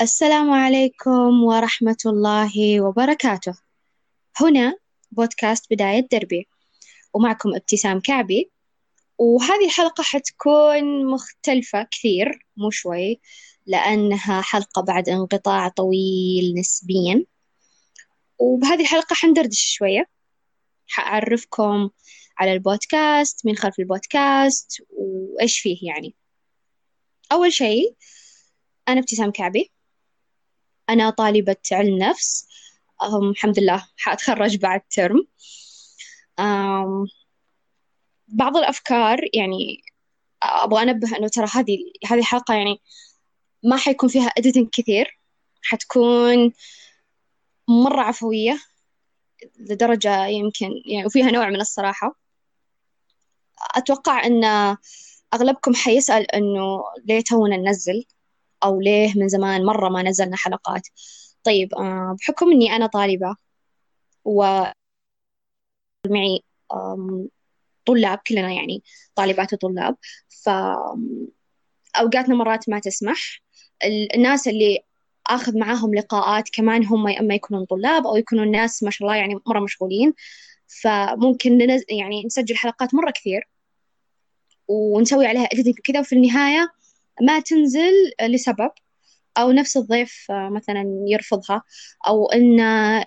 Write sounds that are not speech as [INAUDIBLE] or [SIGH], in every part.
السلام عليكم ورحمة الله وبركاته. هنا بودكاست بداية دربي ومعكم ابتسام كعبي. وهذه الحلقة حتكون مختلفة كثير مو شوي لأنها حلقة بعد انقطاع طويل نسبيا. وبهذه الحلقة حندردش شوية. حأعرفكم على البودكاست من خلف البودكاست وإيش فيه يعني. أول شيء أنا ابتسام كعبي. أنا طالبة علم نفس. الحمد لله حأتخرج بعد ترم بعض الأفكار يعني أبغى أنبه إنه ترى هذه هذه الحلقة يعني ما حيكون فيها editing كثير. حتكون مرة عفوية لدرجة يمكن يعني وفيها نوع من الصراحة. أتوقع أن أغلبكم حيسأل إنه ليه تونا ننزل. أو ليه من زمان مرة ما نزلنا حلقات. طيب آه، بحكم إني أنا طالبة و معي طلاب كلنا يعني طالبات وطلاب فأوقاتنا مرات ما تسمح. الناس اللي آخذ معاهم لقاءات كمان هم يا إما يكونون طلاب أو يكونوا الناس ما شاء الله يعني مرة مشغولين فممكن ننز... يعني نسجل حلقات مرة كثير ونسوي عليها كذا وفي النهاية ما تنزل لسبب أو نفس الضيف مثلا يرفضها أو إن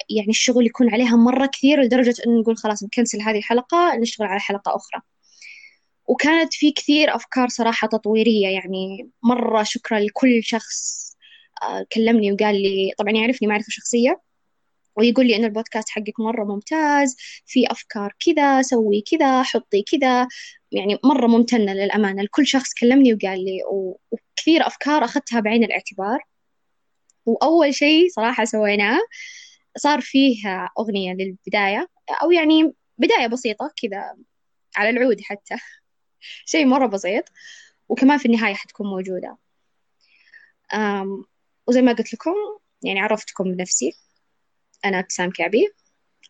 يعني الشغل يكون عليها مرة كثير لدرجة إن نقول خلاص نكنسل هذه الحلقة نشتغل على حلقة أخرى. وكانت في كثير أفكار صراحة تطويرية يعني مرة شكرا لكل شخص كلمني وقال لي طبعا يعرفني معرفة شخصية ويقول لي إن البودكاست حقك مرة ممتاز في أفكار كذا سوي كذا حطي كذا يعني مرة ممتنة للأمانة. لكل شخص كلمني وقال لي وكثير أفكار أخذتها بعين الاعتبار. وأول شيء صراحة سويناه صار فيه أغنية للبداية أو يعني بداية بسيطة كذا على العود حتى. [LAUGHS] شيء مرة بسيط وكمان في النهاية حتكون موجودة. وزي ما قلت لكم يعني عرفتكم بنفسي. أنا ابتسام كعبي.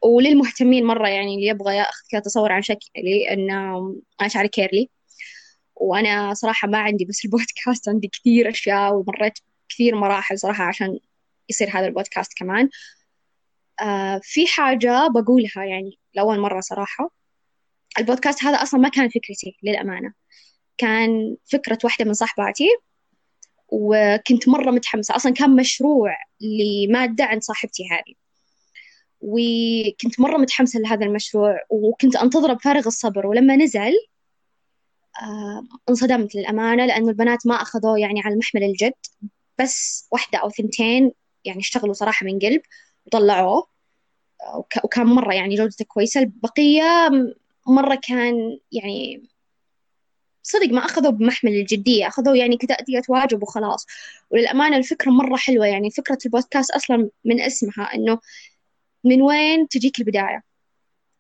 وللمهتمين مرة يعني اللي يبغى ياخذ كذا تصور عن شكلي إن أنا شعري curly. وأنا صراحة ما عندي بس [LAUGHS] البودكاست عندي كثير أشياء ومريت كثير مراحل صراحة عشان يصير هذا البودكاست كمان. آه في حاجة بقولها يعني لأول مرة صراحة. البودكاست هذا أصلا ما كان فكرتي للأمانة. كان فكرة واحدة من صاحباتي وكنت مرة متحمسة. أصلا كان مشروع لمادة عند صاحبتي هذه. وكنت مرة متحمسة لهذا المشروع وكنت أنتظره بفارغ الصبر. ولما نزل آه انصدمت للأمانة لأنه البنات ما أخذوه يعني على محمل الجد. بس واحدة أو ثنتين يعني اشتغلوا صراحة من قلب وطلعوه. وكان مرة يعني جودته كويسة. البقية مرة كان يعني صدق ما أخذوا بمحمل الجدية أخذوا يعني كتأدية واجب وخلاص. وللأمانة الفكرة مرة حلوة يعني فكرة البودكاست أصلا من اسمها إنه من وين تجيك البداية؟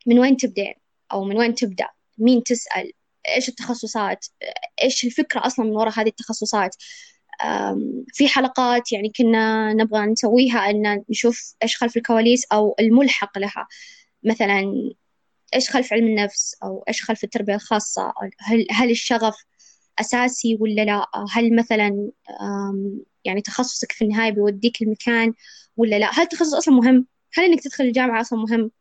من وين تبدأ؟ أو من وين تبدأ؟ مين تسأل؟ إيش التخصصات؟ إيش الفكرة أصلا من وراء هذه التخصصات؟ في حلقات يعني كنا نبغى نسويها أن نشوف إيش خلف الكواليس أو الملحق لها. مثلا إيش خلف علم النفس؟ أو إيش خلف التربية الخاصة؟ هل هل الشغف أساسي ولا لا؟ هل مثلا يعني تخصصك في النهاية بيوديك المكان ولا لا؟ هل التخصص أصلا مهم؟ هل إنك تدخل الجامعة أصلا مهم.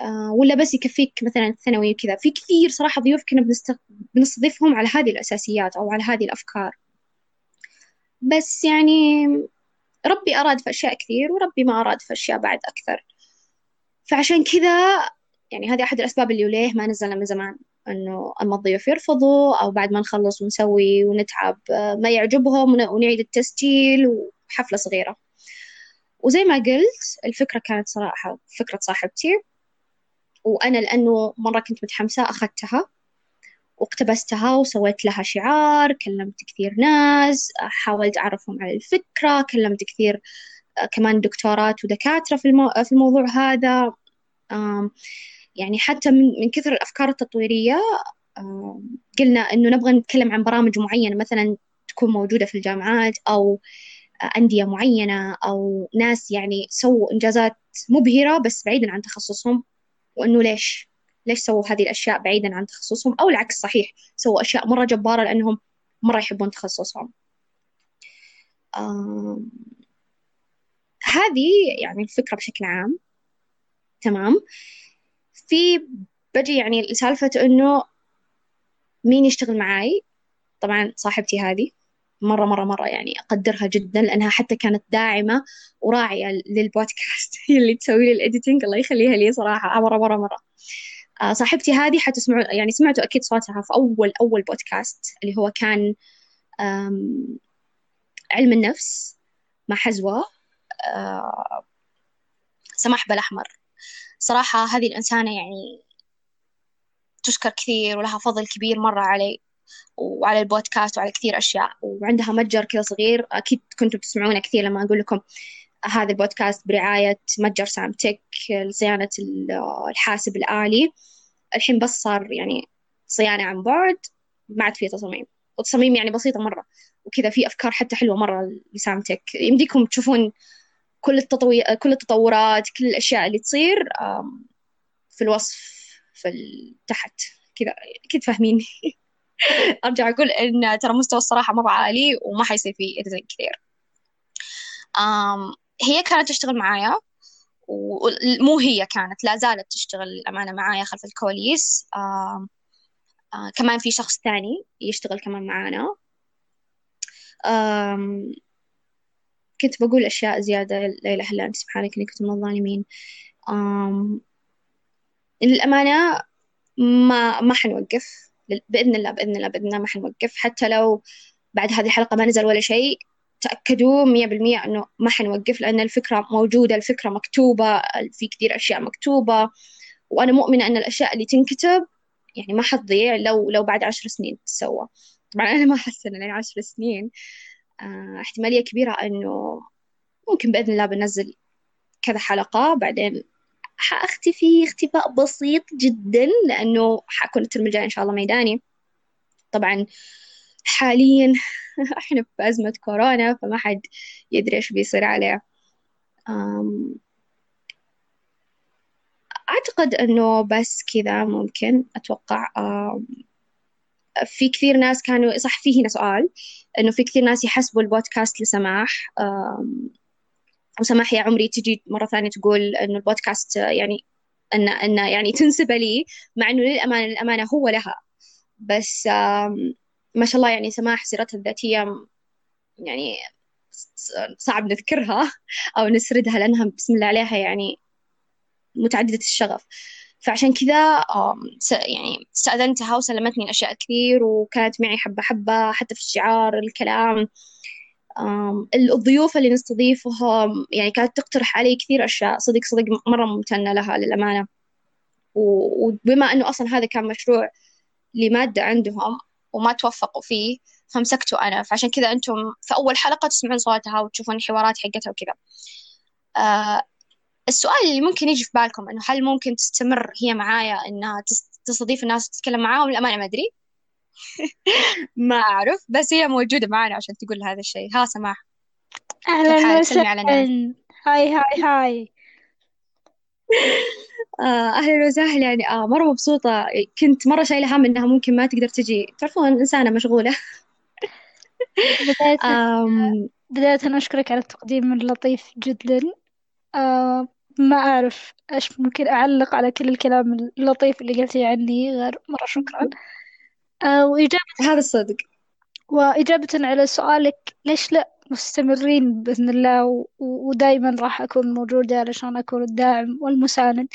آه ولا بس يكفيك مثلا ثانوي وكذا. في كثير صراحة ضيوف كنا بنست... بنستضيفهم على هذه الأساسيات أو على هذه الأفكار. بس يعني ربي أراد في أشياء كثير وربي ما أراد في أشياء بعد أكثر. فعشان كذا يعني هذه أحد الأسباب اللي ليه ما نزلنا من زمان. إنه أما الضيوف يرفضوا أو بعد ما نخلص ونسوي ونتعب ما يعجبهم ونعيد التسجيل وحفلة صغيرة. وزي ما قلت الفكرة كانت صراحة فكرة صاحبتي. وأنا لأنه مرة كنت متحمسة أخذتها واقتبستها وسويت لها شعار كلمت كثير ناس حاولت أعرفهم على الفكرة كلمت كثير كمان دكتورات ودكاترة في, المو... في الموضوع هذا. يعني حتى من, من كثر الأفكار التطويرية قلنا إنه نبغى نتكلم عن برامج معينة مثلا تكون موجودة في الجامعات أو أندية معينة أو ناس يعني سووا إنجازات مبهرة بس بعيدا عن تخصصهم وإنه ليش؟ ليش سووا هذه الأشياء بعيدا عن تخصصهم؟ أو العكس صحيح سووا أشياء مرة جبارة لأنهم مرة يحبون تخصصهم. هذه يعني الفكرة بشكل عام. تمام؟ في بجي يعني سالفة إنه مين يشتغل معاي؟ طبعا صاحبتي هذه. مرة مرة مرة يعني أقدرها جدا لأنها حتى كانت داعمة وراعية للبودكاست هي [LAUGHS] اللي تسوي لي الإديتنج الله يخليها لي صراحة. مرة مرة مرة. آه صاحبتي هذه حتسمعوا يعني سمعتوا أكيد صوتها في أول أول بودكاست اللي هو كان علم النفس مع حزوة. آه سماح بالأحمر. صراحة هذه الإنسانة يعني تشكر كثير ولها فضل كبير مرة علي. وعلى البودكاست وعلى كثير أشياء وعندها متجر كذا صغير أكيد كنتوا بتسمعونه كثير لما أقول لكم هذا البودكاست برعاية متجر سام تك لصيانة الحاسب الآلي. الحين بس صار يعني صيانة عن بعد ما عاد فيه تصاميم. وتصاميم يعني بسيطة مرة وكذا في أفكار حتى حلوة مرة لسام تك يمديكم تشوفون كل التطوي... كل التطورات كل الأشياء اللي تصير في الوصف في تحت. كذا أكيد فاهميني [LAUGHS] [LAUGHS] أرجع أقول إن ترى مستوى الصراحة مرة عالي وما حيصير فيه إديتنج كثير. هي كانت تشتغل معايا ومو هي كانت لا زالت تشتغل الأمانة معايا خلف الكواليس. آه كمان في شخص ثاني يشتغل كمان معانا. كنت بقول أشياء زيادة لا إله إلا أنت سبحانك إني كنت من الظالمين. للأمانة ما ما حنوقف. بإذن الله بإذن الله بإذن الله ما حنوقف. حتى لو بعد هذه الحلقة ما نزل ولا شيء مية بالمية أنه ما حنوقف لأن الفكرة موجودة الفكرة مكتوبة في كثير أشياء مكتوبة. وأنا مؤمنة أن الأشياء اللي تنكتب يعني ما حتضيع لو لو بعد عشر سنين تسوى. طبعا أنا ما أحس إن يعني عشر سنين. آه احتمالية كبيرة إنه ممكن بإذن الله بنزل كذا حلقة بعدين حأختفي اختفاء بسيط جدا لأنه حأكون الترم الجاي إن شاء الله ميداني. طبعا حاليا [LAUGHS] إحنا في أزمة كورونا فما حد يدري إيش بيصير عليه. أعتقد أنه بس كذا ممكن أتوقع. في كثير ناس كانوا صح في هنا سؤال إنه في كثير ناس يحسبوا البودكاست لسماح. وسماح يا عمري تجي مرة ثانية تقول إنه البودكاست يعني أن أن يعني [LAUGHS] تنسب لي مع إنه للأمانة للأمانة هو لها. بس ما شاء الله يعني سماح سيرتها الذاتية يعني صعب نذكرها أو نسردها لأنها بسم الله عليها يعني متعددة الشغف. فعشان كذا يعني استأذنتها وسلمتني أشياء كثير وكانت معي حبة حبة حتى في الشعار الكلام. الضيوف اللي نستضيفهم يعني كانت تقترح علي كثير أشياء. صدق صدق مرة ممتنة لها للأمانة. وبما أنه أصلا هذا كان مشروع لمادة عندهم وما توفقوا فيه فمسكته أنا. فعشان كذا أنتم في أول حلقة تسمعون صوتها وتشوفون الحوارات حقتها وكذا. آه السؤال اللي ممكن يجي في بالكم إنه هل ممكن تستمر هي معايا إنها تستضيف الناس وتتكلم معاهم؟ للأمانة ما أدري. [LAUGHS] ما أعرف بس هي موجودة معانا عشان تقول هذا الشيء. ها سماح. أهلا وسهلا. هاي هاي هاي. [LAUGHS] آه أهلا وسهلا. يعني آه مرة مبسوطة. كنت مرة شايلة هم إنها ممكن ما تقدر تجي. تعرفون إنسانة مشغولة. بداية [LAUGHS] بداية أشكرك على التقديم اللطيف جدا. آه ما أعرف إيش ممكن أعلق على كل الكلام اللطيف اللي قلتيه عني. غير مرة شكرا. آه وإجابة هذا الصدق. وإجابة على سؤالك ليش لا؟ مستمرين بإذن الله ودائما راح أكون موجودة علشان أكون الداعم والمساند.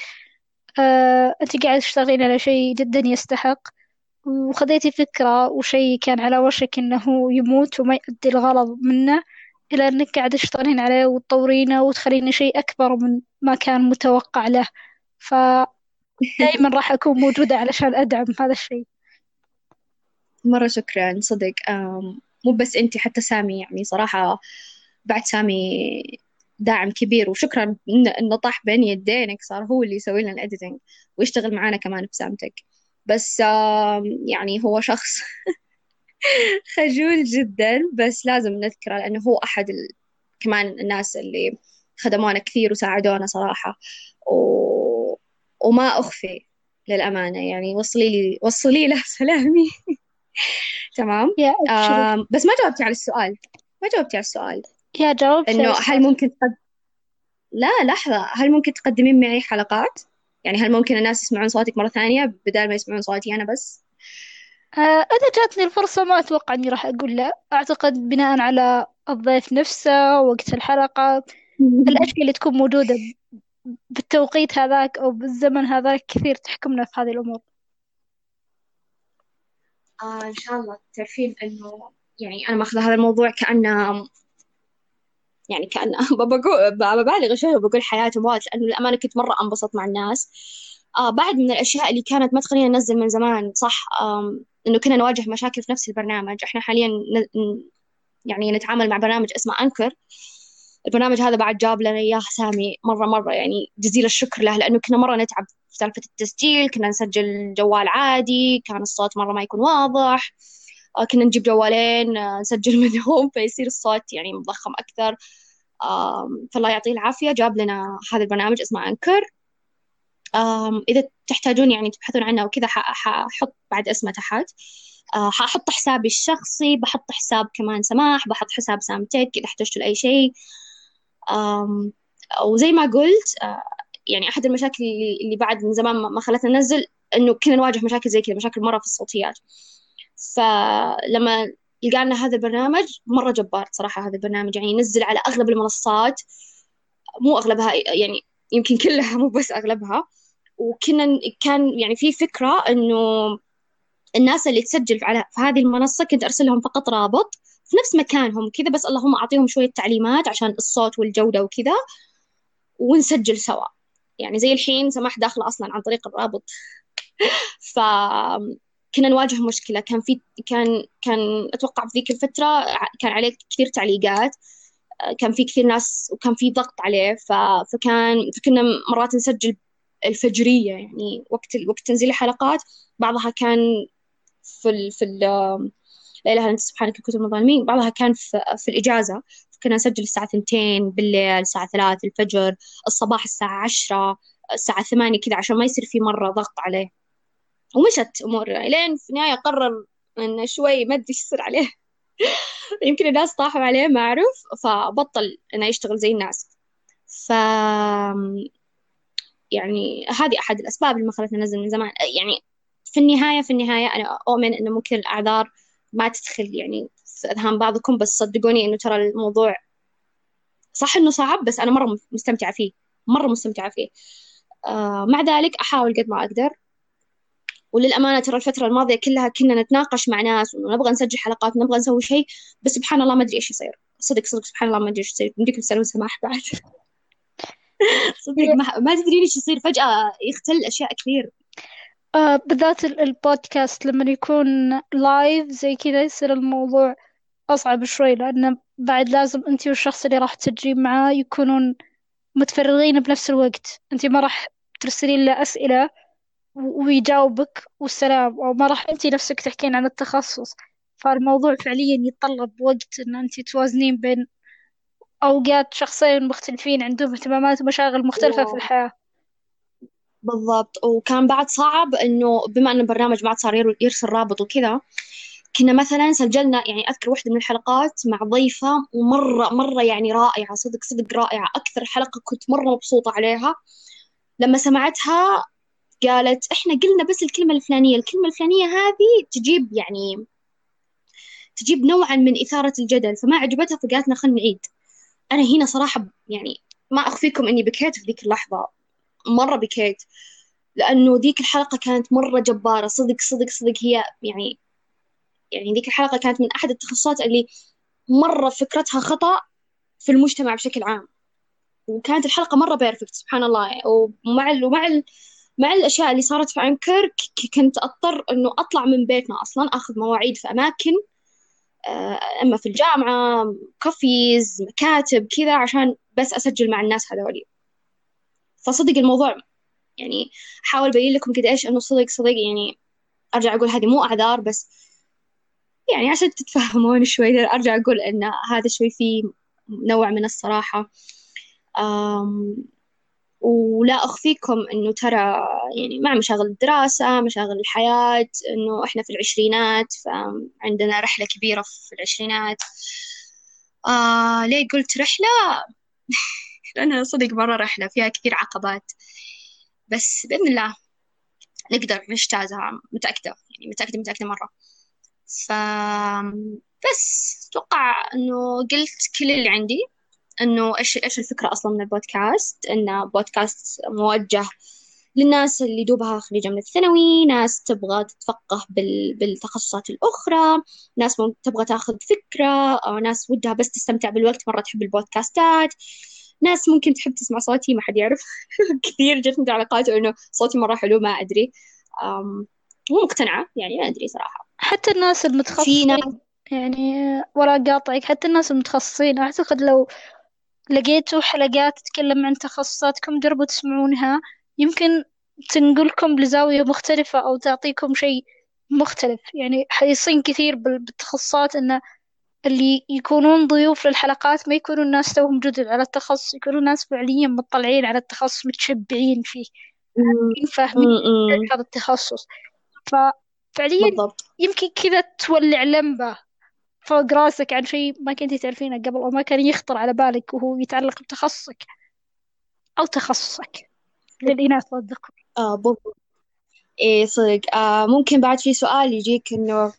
آه، أنت قاعدة تشتغلين على شيء جدا يستحق وخذيتي فكرة وشيء كان على وشك إنه يموت وما يؤدي الغرض منه إلى إنك قاعدة تشتغلين عليه وتطورينه وتخلينه شيء أكبر من ما كان متوقع له. فدائما [LAUGHS] راح أكون موجودة علشان أدعم هذا الشيء. مرة شكرا صدق. مو بس أنت حتى سامي يعني صراحة بعد سامي داعم كبير. وشكرا إنه طاح بين يدينك صار هو اللي يسوي لنا الإديتنج ويشتغل معانا كمان بسامتك. بس يعني هو شخص [LAUGHS] خجول جدا. بس لازم نذكره لأنه هو أحد ال... كمان الناس اللي خدمونا كثير وساعدونا صراحة. و... وما أخفي للأمانة يعني وصلي لي وصلي له سلامي. [LAUGHS] [LAUGHS] تمام؟ يا بس ما جاوبتي على السؤال. ما جاوبتي على السؤال. يا جاوبت. إنه هل ممكن تقد... لا لحظة. هل ممكن تقدمين معي حلقات؟ يعني هل ممكن الناس يسمعون صوتك مرة ثانية بدل ما يسمعون صوتي أنا بس؟ آه، أنا جاتني الفرصة ما أتوقع إني راح أقول لا. أعتقد بناء على الضيف نفسه وقت الحلقة [LAUGHS] الأشياء اللي تكون موجودة بالتوقيت هذاك أو بالزمن هذاك كثير تحكمنا في هذه الأمور. آه إن شاء الله تعرفين إنه يعني أنا ماخذة هذا الموضوع كأنه يعني [LAUGHS] بقول ببالغ شوي وبقول حياة وموت لأنه للأمانة كنت مرة أنبسط مع الناس. آه بعد من الأشياء اللي كانت ما تخلينا ننزل من زمان صح؟ إنه كنا نواجه مشاكل في نفس البرنامج. إحنا حاليا يعني نتعامل مع برنامج اسمه أنكر البرنامج هذا بعد جاب لنا إياه سامي مرة مرة يعني جزيل الشكر له لأنه كنا مرة نتعب. في سالفة التسجيل كنا نسجل جوال عادي كان الصوت مرة ما يكون واضح. آه، كنا نجيب جوالين آه، نسجل [LAUGHS] منهم فيصير الصوت يعني مضخم أكثر. فالله يعطيه العافية جاب لنا هذا البرنامج اسمه أنكر. إذا تحتاجون يعني تبحثون عنه وكذا ححط بعد اسمه تحت. آه، ححط حسابي الشخصي بحط حساب كمان سماح بحط حساب سامتك إذا احتجتوا لأي شيء. وزي ما قلت يعني أحد المشاكل اللي بعد من زمان ما خلتنا ننزل إنه كنا نواجه مشاكل زي كذا مشاكل مرة في الصوتيات. فلما لقانا هذا البرنامج مرة جبار صراحة هذا البرنامج يعني ينزل على أغلب المنصات. مو أغلبها يعني يمكن كلها مو بس أغلبها. وكنا كان يعني في فكرة إنه الناس اللي تسجل على في هذه المنصة كنت أرسل لهم فقط رابط في نفس مكانهم كذا بس اللهم أعطيهم شوية تعليمات عشان الصوت والجودة وكذا ونسجل سوا. يعني زي الحين سماح داخلة أصلا عن طريق الرابط. [LAUGHS] ف كنا نواجه مشكلة. كان في كان كان أتوقع في ذيك الفترة كان عليه كثير تعليقات. كان في كثير ناس وكان في ضغط عليه. ف... فكان فكنا مرات نسجل الفجرية. يعني وقت وقت تنزيل الحلقات بعضها كان في ال... في ال... لا إله إلا أنت سبحانك كنت من الظالمين. بعضها كان في, في الإجازة كنا نسجل الساعة ثنتين بالليل الساعة ثلاث الفجر الصباح الساعة عشرة الساعة ثمانية كذا عشان ما يصير في مرة ضغط عليه. ومشت أمور لين في النهاية قرر إنه شوي ما أدري إيش يصير عليه. [LAUGHS] يمكن الناس طاحوا عليه ما أعرف. فبطل إنه يشتغل زي الناس. ف يعني هذه أحد الأسباب اللي ما خلتنا ننزل من زمان. يعني في النهاية في النهاية أنا أؤمن إنه ممكن الأعذار ما تدخل يعني في أذهان بعضكم بس صدقوني إنه ترى الموضوع صح إنه صعب بس أنا مرة مستمتعة فيه مرة مستمتعة فيه. آه مع ذلك أحاول قد ما أقدر. وللأمانة ترى الفترة الماضية كلها كنا نتناقش مع ناس ونبغى نسجل حلقات ونبغى نسوي شيء بس سبحان الله ما أدري إيش يصير. صدق صدق سبحان الله ما أدري إيش يصير. يمديكم تسألون سماح بعد. [LAUGHS] صدق ما, ما تدرين إيش يصير. فجأة يختل أشياء كثير. آه بالذات البودكاست لما يكون لايف زي كذا يصير الموضوع أصعب شوي لأنه بعد لازم أنت والشخص اللي راح تسجلين معاه يكونون متفرغين بنفس الوقت. أنت ما راح ترسلين له أسئلة ويجاوبك والسلام أو ما راح أنت نفسك تحكين عن التخصص. فالموضوع فعليا يتطلب وقت إن أنت توازنين بين أوقات شخصين مختلفين عندهم اهتمامات ومشاغل مختلفة في الحياة. بالضبط. وكان بعد صعب إنه بما إن البرنامج ما عاد صار يرسل رابط وكذا كنا مثلا سجلنا يعني أذكر واحدة من الحلقات مع ضيفة ومرة مرة يعني رائعة صدق صدق رائعة. أكثر حلقة كنت مرة مبسوطة عليها. لما سمعتها قالت إحنا قلنا بس الكلمة الفلانية الكلمة الفلانية هذه تجيب يعني تجيب نوعا من إثارة الجدل فما عجبتها فقالت لنا خلينا نعيد. أنا هنا صراحة يعني ما أخفيكم إني بكيت في ذيك اللحظة. مرة بكيت. لأنه ذيك الحلقة كانت مرة جبارة صدق صدق صدق. هي يعني يعني ذيك الحلقة كانت من أحد التخصصات اللي مرة فكرتها خطأ في المجتمع بشكل عام. وكانت الحلقة مرة بيرفكت سبحان الله. ومع ال ومع ال مع الأشياء اللي صارت في عنكر كنت أضطر إنه أطلع من بيتنا أصلا أخذ مواعيد في أماكن آه، إما في الجامعة كافيز مكاتب كذا عشان بس أسجل مع الناس هذولي. فصدق الموضوع يعني أحاول أبين لكم قد إيش إنه صدق صدق يعني أرجع أقول هذه مو أعذار بس يعني عشان تتفهمون [LAUGHS] شوي أرجع أقول إن هذا شوي فيه نوع من الصراحة. ولا أخفيكم إنه ترى يعني مع مشاغل الدراسة مشاغل الحياة إنه إحنا في العشرينات فعندنا رحلة كبيرة في العشرينات. آه ليه قلت رحلة؟ لأنها صدق مرة رحلة فيها كثير عقبات. بس بإذن الله نقدر نجتازها متأكدة يعني متأكدة متأكدة مرة. ف بس أتوقع إنه قلت كل اللي عندي إنه إيش إيش الفكرة أصلا من البودكاست؟ إنه بودكاست موجه للناس اللي دوبها خريجة من الثانوي ناس تبغى تتفقه بال... بالتخصصات الأخرى ناس تبغى تاخذ فكرة أو ناس ودها بس تستمتع بالوقت مرة تحب البودكاستات. ناس ممكن تحب تسمع صوتي ما حد يعرف. [LAUGHS] كثير جتني تعليقات إنه صوتي مرة حلو ما أدري. أم... مو مقتنعة يعني ما أدري صراحة. حتى الناس المتخصصين يعني ولا قاطعك حتى الناس المتخصصين. أعتقد لو لقيتوا حلقات تتكلم عن تخصصاتكم جربوا تسمعونها يمكن تنقلكم لزاوية مختلفة أو تعطيكم شيء مختلف. يعني حريصين كثير بالتخصصات إن اللي يكونون ضيوف للحلقات ما يكونوا الناس توهم جدد على التخصص يكونوا الناس فعليا مطلعين على التخصص متشبعين فيه. فاهمين هذا التخصص؟ ففعليا بالضبط. يمكن كذا تولع لمبة فوق راسك عن شيء ما كنتي تعرفينه قبل أو ما كان يخطر على بالك وهو يتعلق بتخصصك أو تخصصك للإناث والذكور آه بالضبط. إيه صدق. آه ممكن بعد في سؤال يجيك إنه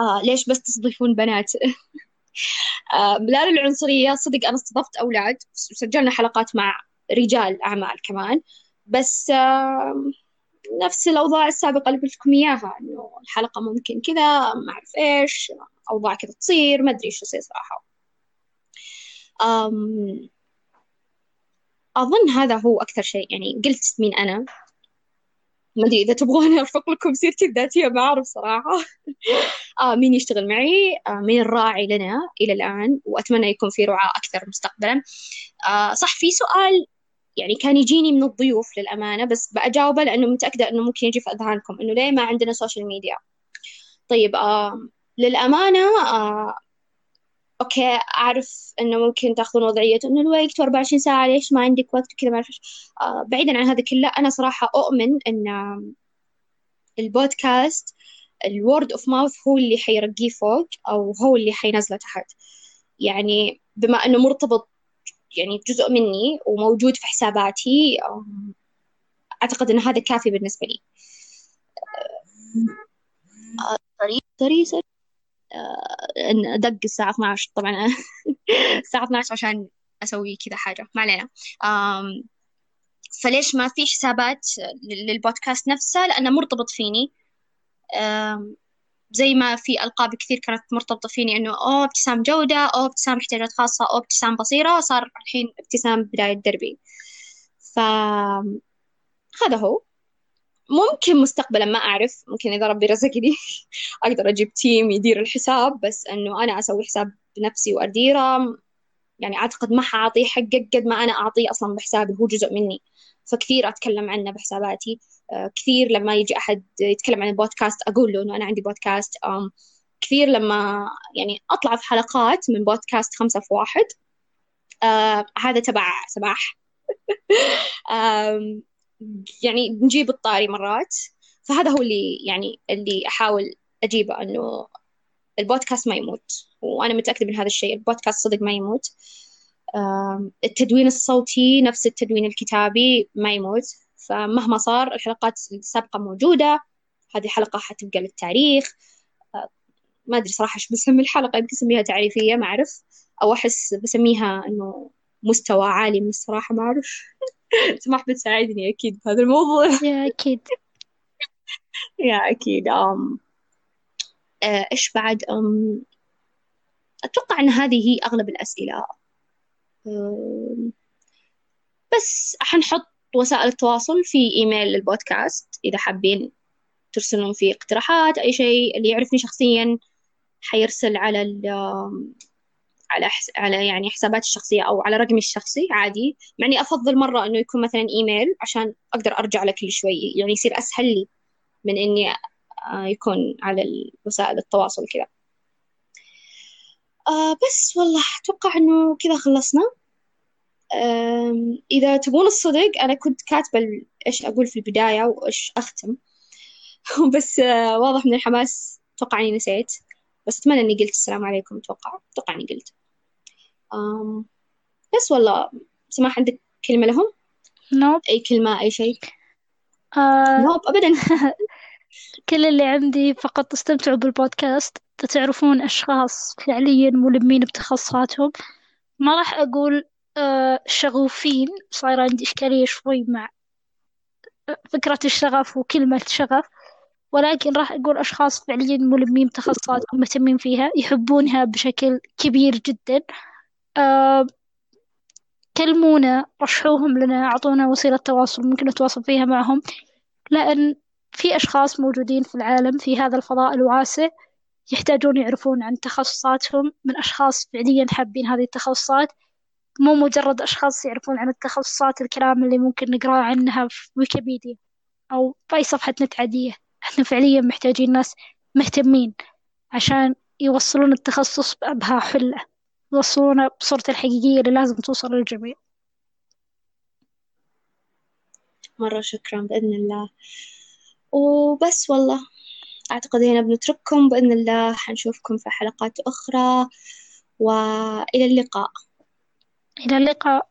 آه ليش بس تستضيفون بنات؟ [LAUGHS] آه لا للعنصرية صدق أنا استضفت أولاد وسجلنا حلقات مع رجال أعمال كمان بس آه نفس الأوضاع السابقة اللي قلت لكم إياها إنه الحلقة ممكن كذا ما أعرف إيش أوضاع كذا تصير ما أدري إيش يصير صراحة. أظن هذا هو أكثر شيء يعني قلت مين أنا. ما أدري إذا تبغوني [LAUGHS] أرفق لكم سيرتي الذاتية ما أعرف صراحة. [LAUGHS] آه مين يشتغل معي؟ آه مين الراعي لنا إلى الآن؟ وأتمنى يكون في رعاة أكثر مستقبلا. آه صح في سؤال يعني كان يجيني من الضيوف للأمانة بس بأجاوبه لأنه متأكدة أنه ممكن يجي في أذهانكم أنه ليه ما عندنا social media طيب آه للأمانة آه okay أعرف إنه ممكن تأخذون وضعية إنه الوقت 24 ساعة ليش ما عندك وقت وكذا ما أعرف آه بعيدا عن هذا كله أنا صراحة أؤمن إن ال podcast ال word of mouth هو اللي حيرقيه فوق أو هو اللي حينزله تحت. يعني بما إنه مرتبط يعني جزء مني وموجود في حساباتي أعتقد إن هذا كافي بالنسبة لي. طريق طريق دق الساعة 12 طبعا [LAUGHS] الساعة 12 عشان أسوي كذا حاجة. ما علينا. فليش ما في حسابات للبودكاست نفسه؟ لأنه مرتبط فيني. زي ما في ألقاب كثير كانت مرتبطة فيني إنه أوه ابتسام جودة أوه ابتسام احتياجات خاصة أوه ابتسام بصيرة صار الحين ابتسام بداية دربي ف هذا هو. ممكن مستقبلا ما أعرف. ممكن إذا ربي رزقني [LAUGHS] أقدر أجيب تيم يدير الحساب بس إنه أنا أسوي حساب بنفسي وأديره. يعني أعتقد ما حأعطيه حقه قد ما أنا أعطيه أصلا بحسابي هو جزء مني. فكثير أتكلم عنه بحساباتي. آه، كثير لما يجي أحد يتكلم عن البودكاست أقول له إنه أنا عندي بودكاست. كثير لما يعني أطلع في حلقات من بودكاست خمسة في واحد. آه هذا تبع سماح. [LAUGHS] يعني نجيب الطاري مرات. فهذا هو اللي يعني اللي أحاول أجيبه إنه البودكاست ما يموت. وأنا متأكدة من هذا الشيء البودكاست صدق ما يموت. التدوين الصوتي نفس التدوين الكتابي ما يموت. فمهما صار الحلقات السابقة موجودة. هذه حلقة حتبقى للتاريخ. ما أدري صراحة إيش بسمي الحلقة يمكن أسميها تعريفية ما أعرف. أو أحس بسميها إنه مستوى عالي من الصراحة ما أعرف. [LAUGHS] سماح بتساعدني أكيد في هذا الموضوع. يا أكيد. [LAUGHS] يا أكيد أم. إيش بعد؟ أم أتوقع أن هذه هي أغلب الأسئلة. بس حنحط وسائل التواصل في إيميل للبودكاست إذا حابين ترسلون فيه اقتراحات أي شيء اللي يعرفني شخصيا حيرسل على ال على حس... على يعني حساباتي الشخصية أو على رقمي الشخصي عادي مع إني أفضل مرة إنه يكون مثلا إيميل عشان أقدر أرجع له كل شوي يعني يصير أسهل لي من إني آه، يكون على وسائل التواصل كذا. آه بس والله أتوقع إنه كذا خلصنا. إذا تبون الصدق أنا كنت كاتبة إيش أقول في البداية وإيش أختم. [LAUGHS] بس آه، واضح من الحماس أتوقع إني نسيت. بس أتمنى إني قلت السلام عليكم أتوقع أتوقع إني قلت. بس والله سماح عندك كلمة لهم؟ نوب. أي كلمة أي شيء؟ آه نوب أبدا. [LAUGHS] كل اللي عندي فقط استمتعوا بالبودكاست. تعرفون أشخاص فعليا ملمين بتخصصاتهم. ما راح أقول آه شغوفين. صاير عندي إشكالية شوي مع فكرة الشغف وكلمة شغف ولكن راح أقول أشخاص فعليا ملمين بتخصصاتهم مهتمين فيها يحبونها بشكل كبير جدا. آه كلمونا رشحوهم لنا أعطونا وسيلة تواصل ممكن نتواصل فيها معهم. لأن في أشخاص موجودين في العالم في هذا الفضاء الواسع يحتاجون يعرفون عن تخصصاتهم. من أشخاص فعليا حابين هذه التخصصات. مو مجرد أشخاص يعرفون عن التخصصات الكلام اللي ممكن نقرأ عنها في ويكيبيديا أو بأي صفحة نت عادية. إحنا فعليا محتاجين ناس مهتمين عشان يوصلون التخصص بأبهى حلة. يوصلونه بصورته الحقيقية اللي لازم توصل للجميع. مرة شكرا بإذن الله. وبس والله أعتقد هنا بنترككم. بإذن الله حنشوفكم في حلقات أخرى. وإلى اللقاء. إلى اللقاء.